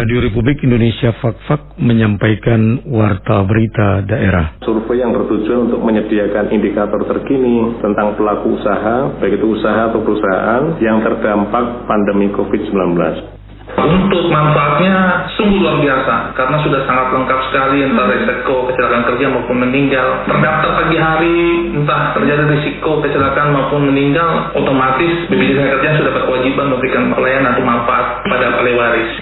Radio Republik Indonesia Fakfak menyampaikan warta berita daerah. Survei yang bertujuan untuk menyediakan indikator terkini tentang pelaku usaha, baik itu usaha atau perusahaan yang terdampak pandemi COVID-19. Untuk manfaatnya sungguh luar biasa karena sudah sangat lengkap sekali entah hmm. resiko kecelakaan kerja maupun meninggal. Terdaftar pagi hari entah terjadi risiko kecelakaan maupun meninggal, otomatis BPJS Kerja sudah berkewajiban memberikan pelayanan atau manfaat pada ahli waris.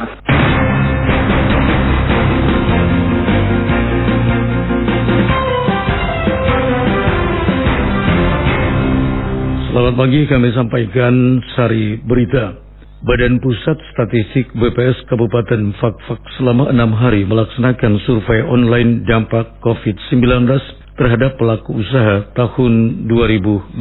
Selamat pagi, kami sampaikan sari berita. Badan Pusat Statistik BPS Kabupaten Fakfak selama enam hari melaksanakan survei online dampak COVID-19 terhadap pelaku usaha tahun 2020.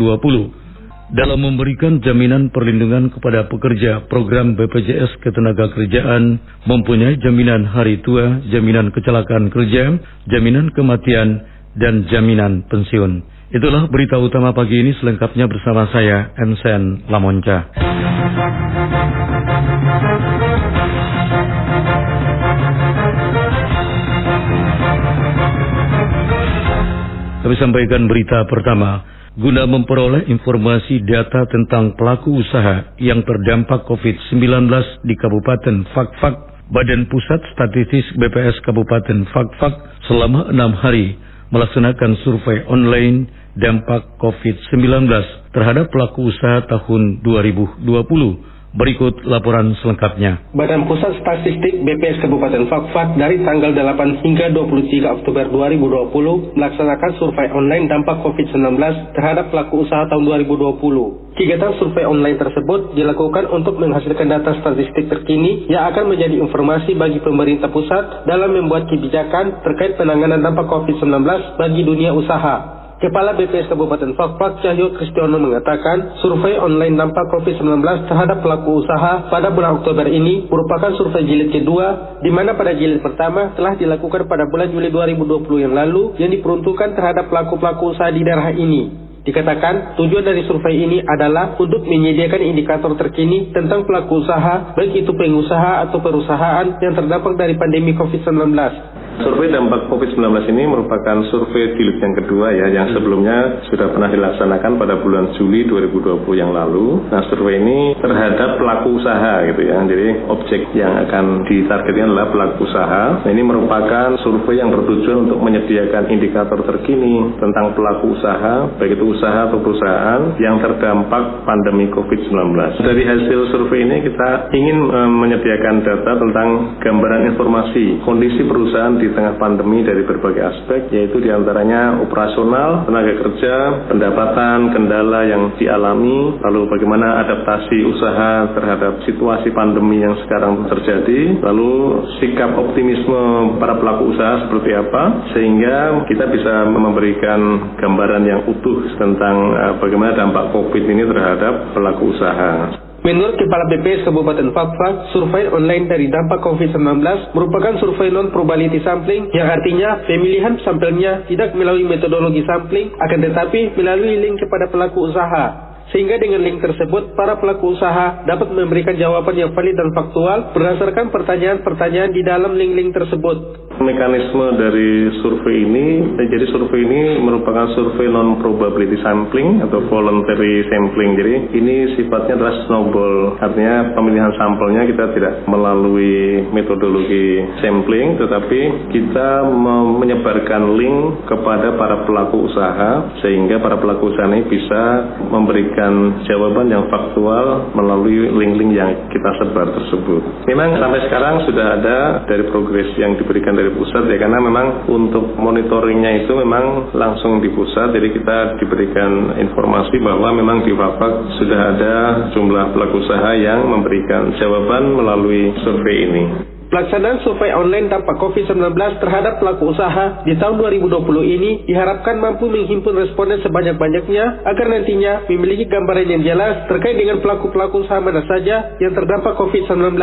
Dalam memberikan jaminan perlindungan kepada pekerja, program BPJS Ketenagakerjaan mempunyai jaminan hari tua, jaminan kecelakaan kerja, jaminan kematian, dan jaminan pensiun. Itulah berita utama pagi ini selengkapnya bersama saya, Ensen Lamonca. Kami sampaikan berita pertama. Guna memperoleh informasi data tentang pelaku usaha yang terdampak COVID-19 di Kabupaten Fakfak, Badan Pusat Statistik BPS Kabupaten Fakfak selama enam hari melaksanakan survei online dampak COVID-19 terhadap pelaku usaha tahun 2020 Berikut laporan selengkapnya. Badan Pusat Statistik BPS Kabupaten Fakfak dari tanggal 8 hingga 23 Oktober 2020 melaksanakan survei online dampak COVID-19 terhadap pelaku usaha tahun 2020. Kegiatan survei online tersebut dilakukan untuk menghasilkan data statistik terkini yang akan menjadi informasi bagi pemerintah pusat dalam membuat kebijakan terkait penanganan dampak COVID-19 bagi dunia usaha. Kepala BPS Kabupaten Fakfak Cahyo Kristiono mengatakan survei online dampak COVID-19 terhadap pelaku usaha pada bulan Oktober ini merupakan survei jilid kedua di mana pada jilid pertama telah dilakukan pada bulan Juli 2020 yang lalu yang diperuntukkan terhadap pelaku-pelaku usaha di daerah ini. Dikatakan tujuan dari survei ini adalah untuk menyediakan indikator terkini tentang pelaku usaha, baik itu pengusaha atau perusahaan yang terdampak dari pandemi COVID-19. Survei dampak COVID-19 ini merupakan survei jilid yang kedua ya, yang sebelumnya sudah pernah dilaksanakan pada bulan Juli 2020 yang lalu. Nah, survei ini terhadap pelaku usaha gitu ya. Jadi objek yang akan ditargetkan adalah pelaku usaha. Nah, ini merupakan survei yang bertujuan untuk menyediakan indikator terkini tentang pelaku usaha, baik itu usaha atau perusahaan yang terdampak pandemi COVID-19. Dari hasil survei ini kita ingin eh, menyediakan data tentang gambaran informasi kondisi perusahaan di di tengah pandemi dari berbagai aspek, yaitu di antaranya operasional, tenaga kerja, pendapatan, kendala yang dialami, lalu bagaimana adaptasi usaha terhadap situasi pandemi yang sekarang terjadi, lalu sikap optimisme para pelaku usaha seperti apa, sehingga kita bisa memberikan gambaran yang utuh tentang uh, bagaimana dampak COVID ini terhadap pelaku usaha. Menurut Kepala BPS Kabupaten Fakfak, survei online dari dampak COVID-19 merupakan survei non-probability sampling yang artinya pemilihan sampelnya tidak melalui metodologi sampling akan tetapi melalui link kepada pelaku usaha. Sehingga dengan link tersebut, para pelaku usaha dapat memberikan jawaban yang valid dan faktual berdasarkan pertanyaan-pertanyaan di dalam link-link tersebut. Mekanisme dari survei ini, jadi survei ini merupakan survei non-probability sampling atau voluntary sampling. Jadi ini sifatnya adalah snowball, artinya pemilihan sampelnya kita tidak melalui metodologi sampling, tetapi kita menyebarkan link kepada para pelaku usaha, sehingga para pelaku usaha ini bisa memberikan jawaban yang faktual melalui link-link yang kita sebar tersebut. Memang sampai sekarang sudah ada dari progres yang diberikan dari pusat ya karena memang untuk monitoringnya itu memang langsung di pusat jadi kita diberikan informasi bahwa memang di Wapak sudah ada jumlah pelaku usaha yang memberikan jawaban melalui survei ini. Pelaksanaan survei online dampak COVID-19 terhadap pelaku usaha di tahun 2020 ini diharapkan mampu menghimpun responden sebanyak-banyaknya agar nantinya memiliki gambaran yang jelas terkait dengan pelaku-pelaku usaha mana saja yang terdampak COVID-19.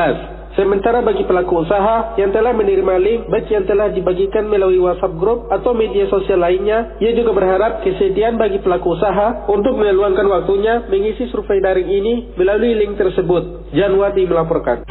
Sementara bagi pelaku usaha yang telah menerima link baik yang telah dibagikan melalui WhatsApp group atau media sosial lainnya, ia juga berharap kesediaan bagi pelaku usaha untuk meluangkan waktunya mengisi survei daring ini melalui link tersebut. Januati melaporkan.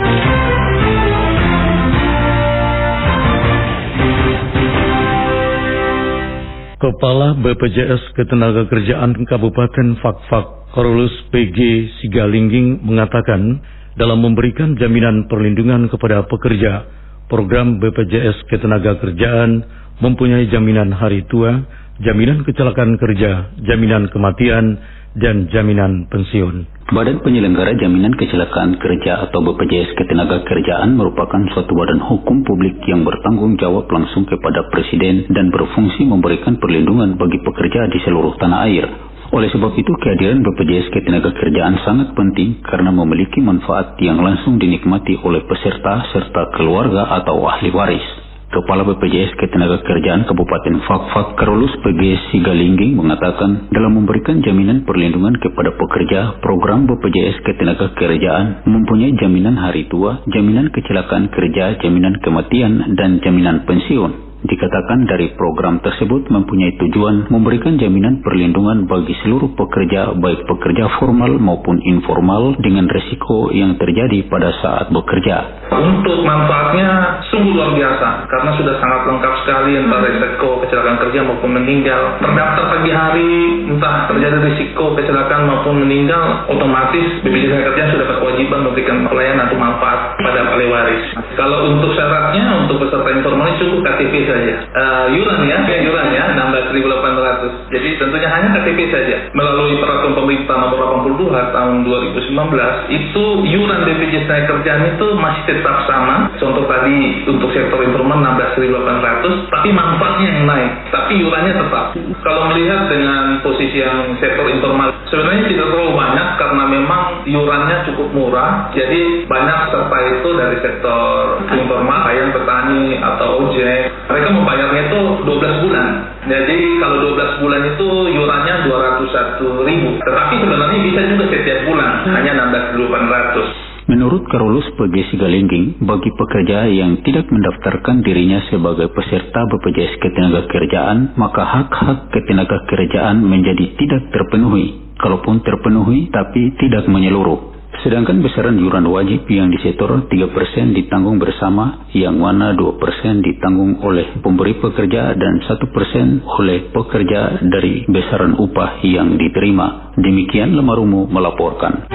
Kepala BPJS Ketenagakerjaan Kabupaten Fakfak Korulus PG Sigalingging mengatakan dalam memberikan jaminan perlindungan kepada pekerja, program BPJS Ketenagakerjaan mempunyai jaminan hari tua, jaminan kecelakaan kerja, jaminan kematian, dan jaminan pensiun. Badan Penyelenggara Jaminan Kecelakaan Kerja atau BPJS Ketenagakerjaan merupakan suatu badan hukum publik yang bertanggung jawab langsung kepada Presiden dan berfungsi memberikan perlindungan bagi pekerja di seluruh tanah air. Oleh sebab itu, kehadiran BPJS Ketenagakerjaan sangat penting karena memiliki manfaat yang langsung dinikmati oleh peserta serta keluarga atau ahli waris. Kepala BPJS Ketenagakerjaan Kabupaten Fakfak Karolus PG Sigalingging mengatakan dalam memberikan jaminan perlindungan kepada pekerja, program BPJS Ketenagakerjaan mempunyai jaminan hari tua, jaminan kecelakaan kerja, jaminan kematian, dan jaminan pensiun. Dikatakan dari program tersebut mempunyai tujuan memberikan jaminan perlindungan bagi seluruh pekerja baik pekerja formal maupun informal dengan resiko yang terjadi pada saat bekerja. Untuk manfaatnya sungguh luar biasa karena sudah sangat lengkap sekali entah resiko kecelakaan kerja maupun meninggal. Terdaftar pagi hari entah terjadi risiko kecelakaan maupun meninggal otomatis BPJS Kerja sudah berkewajiban memberikan pelayanan atau manfaat pada ahli waris. Kalau untuk syaratnya untuk peserta informal cukup KTP saja. Uh, yuran ya, ya yuran ya, 16.800. Jadi tentunya hanya KTP saja. Melalui peraturan pemerintah nomor 82 tahun 2019 itu yuran BPJS Kerjaan itu masih tetap sama. Contoh tadi untuk sektor informal 16.800, tapi manfaatnya yang naik, tapi yurannya tetap. Kalau melihat dengan posisi yang sektor informal sebenarnya tidak terlalu banyak karena memang yurannya cukup murah. Jadi banyak serta itu dari sektor informal, kayak petani atau ojek. Membayarnya itu 12 bulan. Jadi kalau 12 bulan itu yurannya 201 ribu. Tetapi sebenarnya bisa juga setiap bulan, hanya 16.800. Menurut Karolus PG Sigalingging, bagi pekerja yang tidak mendaftarkan dirinya sebagai peserta BPJS Ketenagakerjaan, maka hak-hak ketenagakerjaan menjadi tidak terpenuhi. Kalaupun terpenuhi, tapi tidak menyeluruh. Sedangkan besaran iuran wajib yang disetor 3% ditanggung bersama, yang mana 2% ditanggung oleh pemberi pekerja dan 1% oleh pekerja dari besaran upah yang diterima. Demikian Lemarumu melaporkan.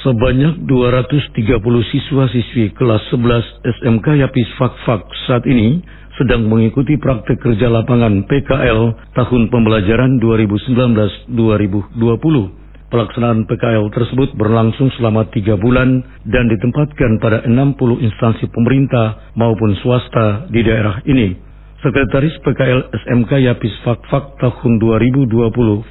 Sebanyak 230 siswa-siswi kelas 11 SMK Yapis Fakfak saat ini sedang mengikuti praktek kerja lapangan PKL tahun pembelajaran 2019-2020. Pelaksanaan PKL tersebut berlangsung selama tiga bulan dan ditempatkan pada 60 instansi pemerintah maupun swasta di daerah ini. Sekretaris PKL SMK Yapis Fakfak tahun 2020,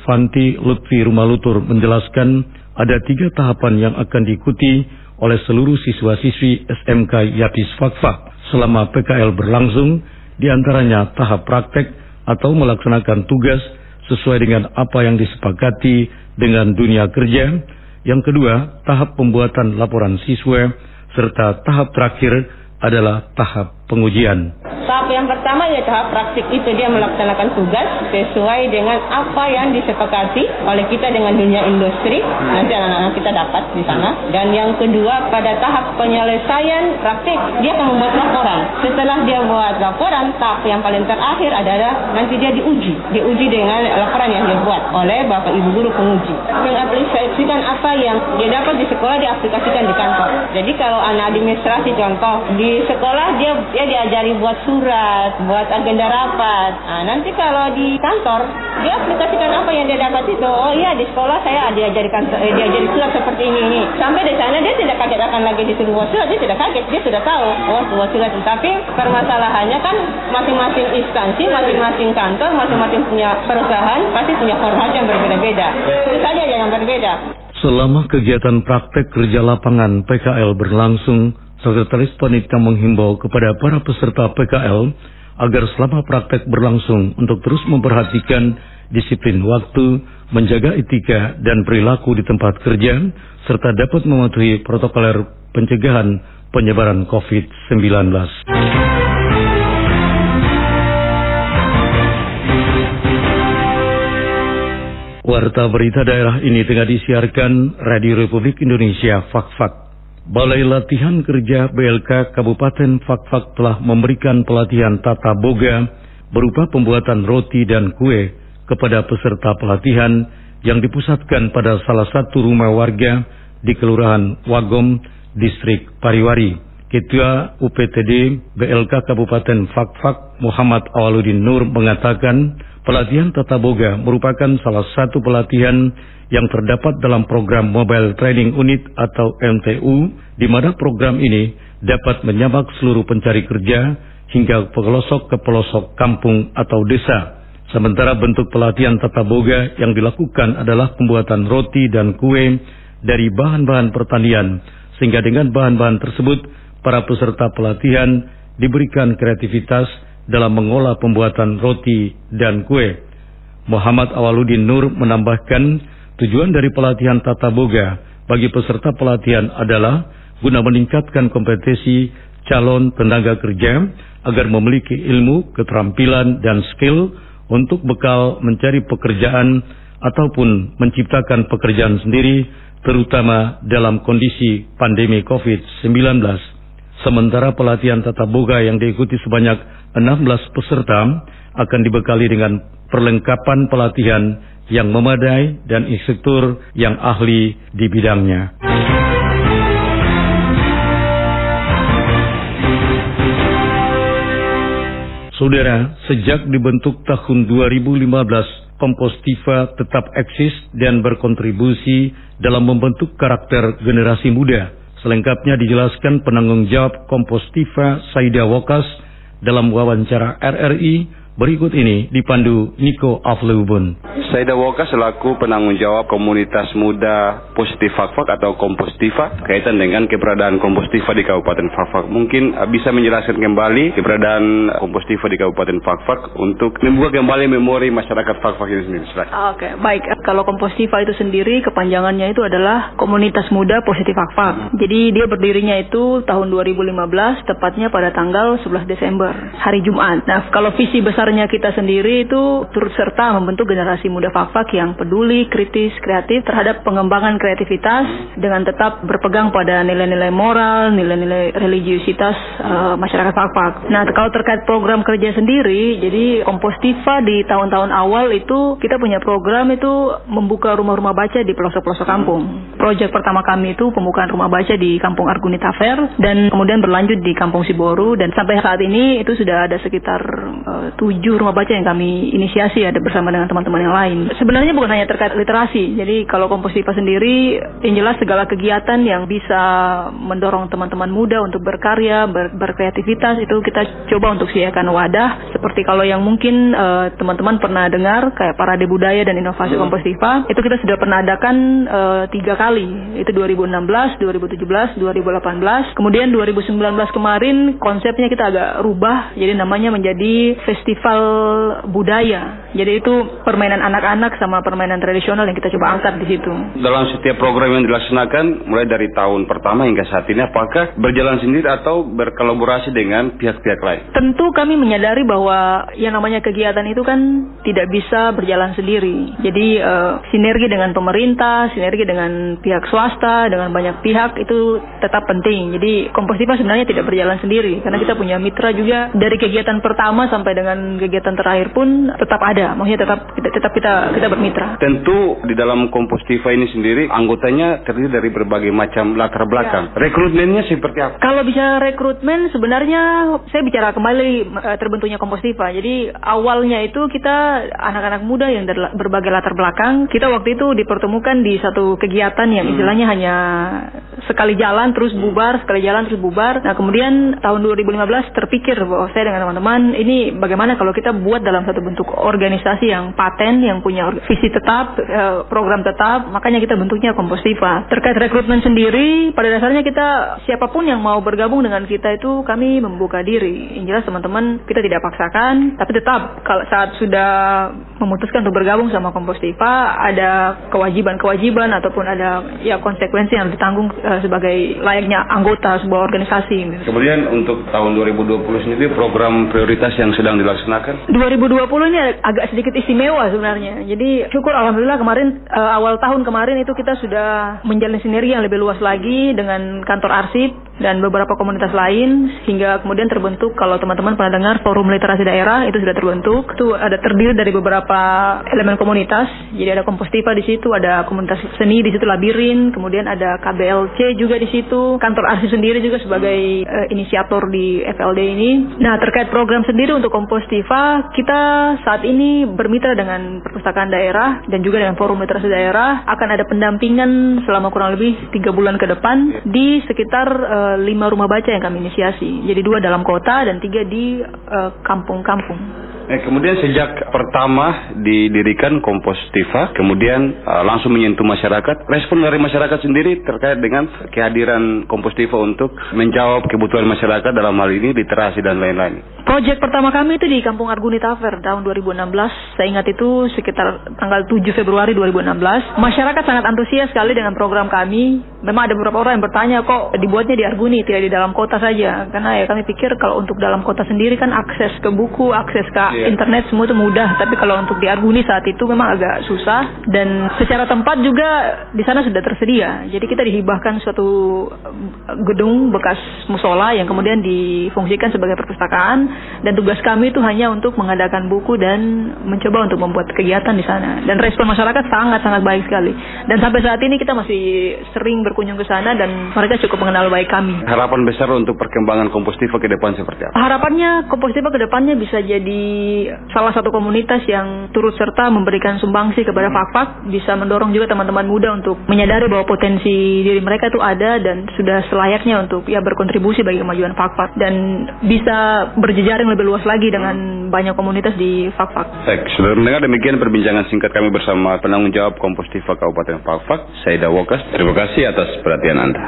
Fanti Lutfi Rumalutur menjelaskan ada tiga tahapan yang akan diikuti oleh seluruh siswa-siswi SMK Yapis Fakfak selama PKL berlangsung di antaranya tahap praktek atau melaksanakan tugas sesuai dengan apa yang disepakati dengan dunia kerja. Yang kedua, tahap pembuatan laporan siswa serta tahap terakhir adalah tahap pengujian. Tahap yang pertama ya tahap praktik itu dia melaksanakan tugas sesuai dengan apa yang disepakati oleh kita dengan dunia industri. Nanti anak-anak kita dapat di sana. Dan yang kedua pada tahap penyelesaian praktik dia akan membuat laporan. Setelah dia buat laporan, tahap yang paling terakhir adalah nanti dia diuji. Diuji dengan laporan yang dia buat oleh Bapak Ibu Guru penguji. Mengaplikasikan apa yang dia dapat di sekolah diaplikasikan di kantor. Jadi kalau anak administrasi contoh di sekolah dia dia diajari buat surat, buat agenda rapat. Nah, nanti kalau di kantor, dia aplikasikan apa yang dia dapat itu. Oh iya, di sekolah saya diajarkan eh, diajari surat seperti ini ini. Sampai di sana dia tidak kaget akan lagi disuruh buat surat, dia tidak kaget, dia sudah tahu. Oh, buat surat. Tapi permasalahannya kan masing-masing instansi, masing-masing kantor, masing-masing punya perusahaan pasti punya format yang berbeda-beda. Itu saja yang berbeda. Selama kegiatan praktek kerja lapangan PKL berlangsung, Sekretaris Panitia menghimbau kepada para peserta PKL agar selama praktek berlangsung untuk terus memperhatikan disiplin waktu, menjaga etika dan perilaku di tempat kerja, serta dapat mematuhi protokoler pencegahan penyebaran COVID-19. Warta berita daerah ini tengah disiarkan Radio Republik Indonesia Fak-Fak. Balai Latihan Kerja BLK Kabupaten Fakfak telah memberikan pelatihan tata boga berupa pembuatan roti dan kue kepada peserta pelatihan yang dipusatkan pada salah satu rumah warga di Kelurahan Wagom, Distrik Pariwari. Ketua UPTD BLK Kabupaten Fakfak Muhammad Awaludin Nur mengatakan pelatihan tata boga merupakan salah satu pelatihan yang terdapat dalam program Mobile Training Unit atau MTU, di mana program ini dapat menyabak seluruh pencari kerja hingga pelosok ke pelosok kampung atau desa. Sementara bentuk pelatihan tata boga yang dilakukan adalah pembuatan roti dan kue dari bahan-bahan pertanian, sehingga dengan bahan-bahan tersebut para peserta pelatihan diberikan kreativitas dalam mengolah pembuatan roti dan kue. Muhammad Awaludin Nur menambahkan Tujuan dari pelatihan tata boga bagi peserta pelatihan adalah guna meningkatkan kompetisi calon tenaga kerja agar memiliki ilmu, keterampilan, dan skill untuk bekal mencari pekerjaan ataupun menciptakan pekerjaan sendiri terutama dalam kondisi pandemi COVID-19. Sementara pelatihan tata boga yang diikuti sebanyak 16 peserta akan dibekali dengan perlengkapan pelatihan yang memadai dan instruktur yang ahli di bidangnya. Saudara, sejak dibentuk tahun 2015, Kompostiva tetap eksis dan berkontribusi dalam membentuk karakter generasi muda. Selengkapnya dijelaskan penanggung jawab Kompostiva Saida Wokas dalam wawancara RRI Berikut ini dipandu Niko Afleubun. Saya Dawoka selaku penanggung jawab komunitas muda positif Fakfak atau Kompostiva kaitan dengan keberadaan Kompostiva di Kabupaten Fakfak. Mungkin uh, bisa menjelaskan kembali keberadaan Kompostiva di Kabupaten Fakfak untuk membuka kembali memori masyarakat Fakfak ini sendiri. Ah, oke, okay, baik. Kalau Kompostiva itu sendiri kepanjangannya itu adalah Komunitas Muda Positif Fakfak. Hmm. Jadi dia berdirinya itu tahun 2015 tepatnya pada tanggal 11 Desember hari Jumat. Nah, kalau visi besar besarnya kita sendiri itu turut serta membentuk generasi muda Fakfak yang peduli, kritis, kreatif terhadap pengembangan kreativitas dengan tetap berpegang pada nilai-nilai moral, nilai-nilai religiusitas uh, masyarakat Fakfak. Nah, kalau terkait program kerja sendiri, jadi Kompostiva di tahun-tahun awal itu kita punya program itu membuka rumah-rumah baca di pelosok-pelosok kampung. Proyek pertama kami itu pembukaan rumah baca di Kampung Argunita Fair dan kemudian berlanjut di Kampung Siboru dan sampai saat ini itu sudah ada sekitar uh, tujuh rumah baca yang kami inisiasi ada bersama dengan teman-teman yang lain. Sebenarnya bukan hanya terkait literasi. Jadi kalau Kompositiva sendiri yang jelas segala kegiatan yang bisa mendorong teman-teman muda untuk berkarya, ber, berkreativitas itu kita coba untuk sediakan wadah seperti kalau yang mungkin uh, teman-teman pernah dengar kayak parade budaya dan inovasi hmm. Kompositiva itu kita sudah pernah adakan uh, tiga kali itu 2016, 2017, 2018 kemudian 2019 kemarin konsepnya kita agak rubah jadi namanya menjadi festival festival budaya. Jadi itu permainan anak-anak sama permainan tradisional yang kita coba angkat di situ. Dalam setiap program yang dilaksanakan mulai dari tahun pertama hingga saat ini apakah berjalan sendiri atau berkolaborasi dengan pihak-pihak lain? Tentu kami menyadari bahwa yang namanya kegiatan itu kan tidak bisa berjalan sendiri. Jadi uh, sinergi dengan pemerintah, sinergi dengan pihak swasta, dengan banyak pihak itu tetap penting. Jadi Kompostiva sebenarnya tidak berjalan sendiri karena kita punya mitra juga dari kegiatan pertama sampai dengan kegiatan terakhir pun tetap ada, maksudnya tetap tetap kita kita bermitra. Tentu di dalam Kompostiva ini sendiri anggotanya terdiri dari berbagai macam latar belakang. Ya. Rekrutmennya seperti apa? Kalau bisa rekrutmen sebenarnya saya bicara kembali eh, terbentuknya Kompostiva. Jadi awalnya itu kita anak-anak muda yang dari berbagai latar belakang, kita waktu itu dipertemukan di satu kegiatan yang hmm. istilahnya hmm. hanya sekali jalan terus bubar, sekali jalan terus bubar. Nah, kemudian tahun 2015 terpikir bahwa saya dengan teman-teman ini bagaimana kalau kita buat dalam satu bentuk organisasi yang paten, yang punya visi tetap, eh, program tetap, makanya kita bentuknya Kompostiva. Terkait rekrutmen sendiri, pada dasarnya kita siapa pun yang mau bergabung dengan kita itu kami membuka diri. Yang jelas teman-teman kita tidak paksakan, tapi tetap kalau saat sudah memutuskan untuk bergabung sama Kompostiva, ada kewajiban-kewajiban ataupun ada ya konsekuensi yang ditanggung terdaftar sebagai layaknya anggota sebuah organisasi. Gitu. Kemudian untuk tahun 2020 sendiri program prioritas yang sedang dilaksanakan? 2020 ini agak sedikit istimewa sebenarnya. Jadi syukur alhamdulillah kemarin uh, awal tahun kemarin itu kita sudah menjalin sinergi yang lebih luas lagi dengan kantor arsip dan beberapa komunitas lain hingga kemudian terbentuk kalau teman-teman pernah dengar forum literasi daerah itu sudah terbentuk. Itu ada terdiri dari beberapa elemen komunitas. Jadi ada kompostiva di situ ada komunitas seni di situ labirin kemudian ada KBLC juga di situ kantor arsip sendiri juga sebagai uh, inisiator di FLD ini. Nah terkait program sendiri untuk kompostiva kita saat ini bermitra dengan perpustakaan daerah dan juga dengan forum literasi daerah. Akan ada pendampingan selama kurang lebih tiga bulan ke depan di sekitar uh, lima rumah baca yang kami inisiasi. Jadi dua dalam kota dan tiga di eh, kampung-kampung. Uh, Eh, kemudian sejak pertama didirikan Kompostiva, kemudian uh, langsung menyentuh masyarakat. Respon dari masyarakat sendiri terkait dengan kehadiran Kompostiva untuk menjawab kebutuhan masyarakat dalam hal ini literasi dan lain-lain. Proyek pertama kami itu di Kampung Arguni Taver tahun 2016. Saya ingat itu sekitar tanggal 7 Februari 2016. Masyarakat sangat antusias sekali dengan program kami. Memang ada beberapa orang yang bertanya kok dibuatnya di Arguni tidak di dalam kota saja. Karena ya kami pikir kalau untuk dalam kota sendiri kan akses ke buku, akses ke yeah. internet semua itu mudah, tapi kalau untuk di Arguni saat itu memang agak susah dan secara tempat juga di sana sudah tersedia. Jadi kita dihibahkan suatu gedung bekas musola yang kemudian difungsikan sebagai perpustakaan dan tugas kami itu hanya untuk mengadakan buku dan mencoba untuk membuat kegiatan di sana. Dan respon masyarakat sangat-sangat baik sekali. Dan sampai saat ini kita masih sering berkunjung ke sana dan mereka cukup mengenal baik kami. Harapan besar untuk perkembangan Kompostiva ke depan seperti apa? Harapannya Kompostiva ke depannya bisa jadi salah satu komunitas yang turut serta memberikan sumbangsi kepada Fakfak bisa mendorong juga teman-teman muda untuk menyadari bahwa potensi diri mereka itu ada dan sudah selayaknya untuk ya berkontribusi bagi kemajuan Fakfak dan bisa berjejaring lebih luas lagi dengan banyak komunitas di Fakfak. Baik, sudah mendengar demikian perbincangan singkat kami bersama penanggung jawab Kompostiva Kabupaten Fakfak, Saida Wokas. Terima kasih atas perhatian Anda.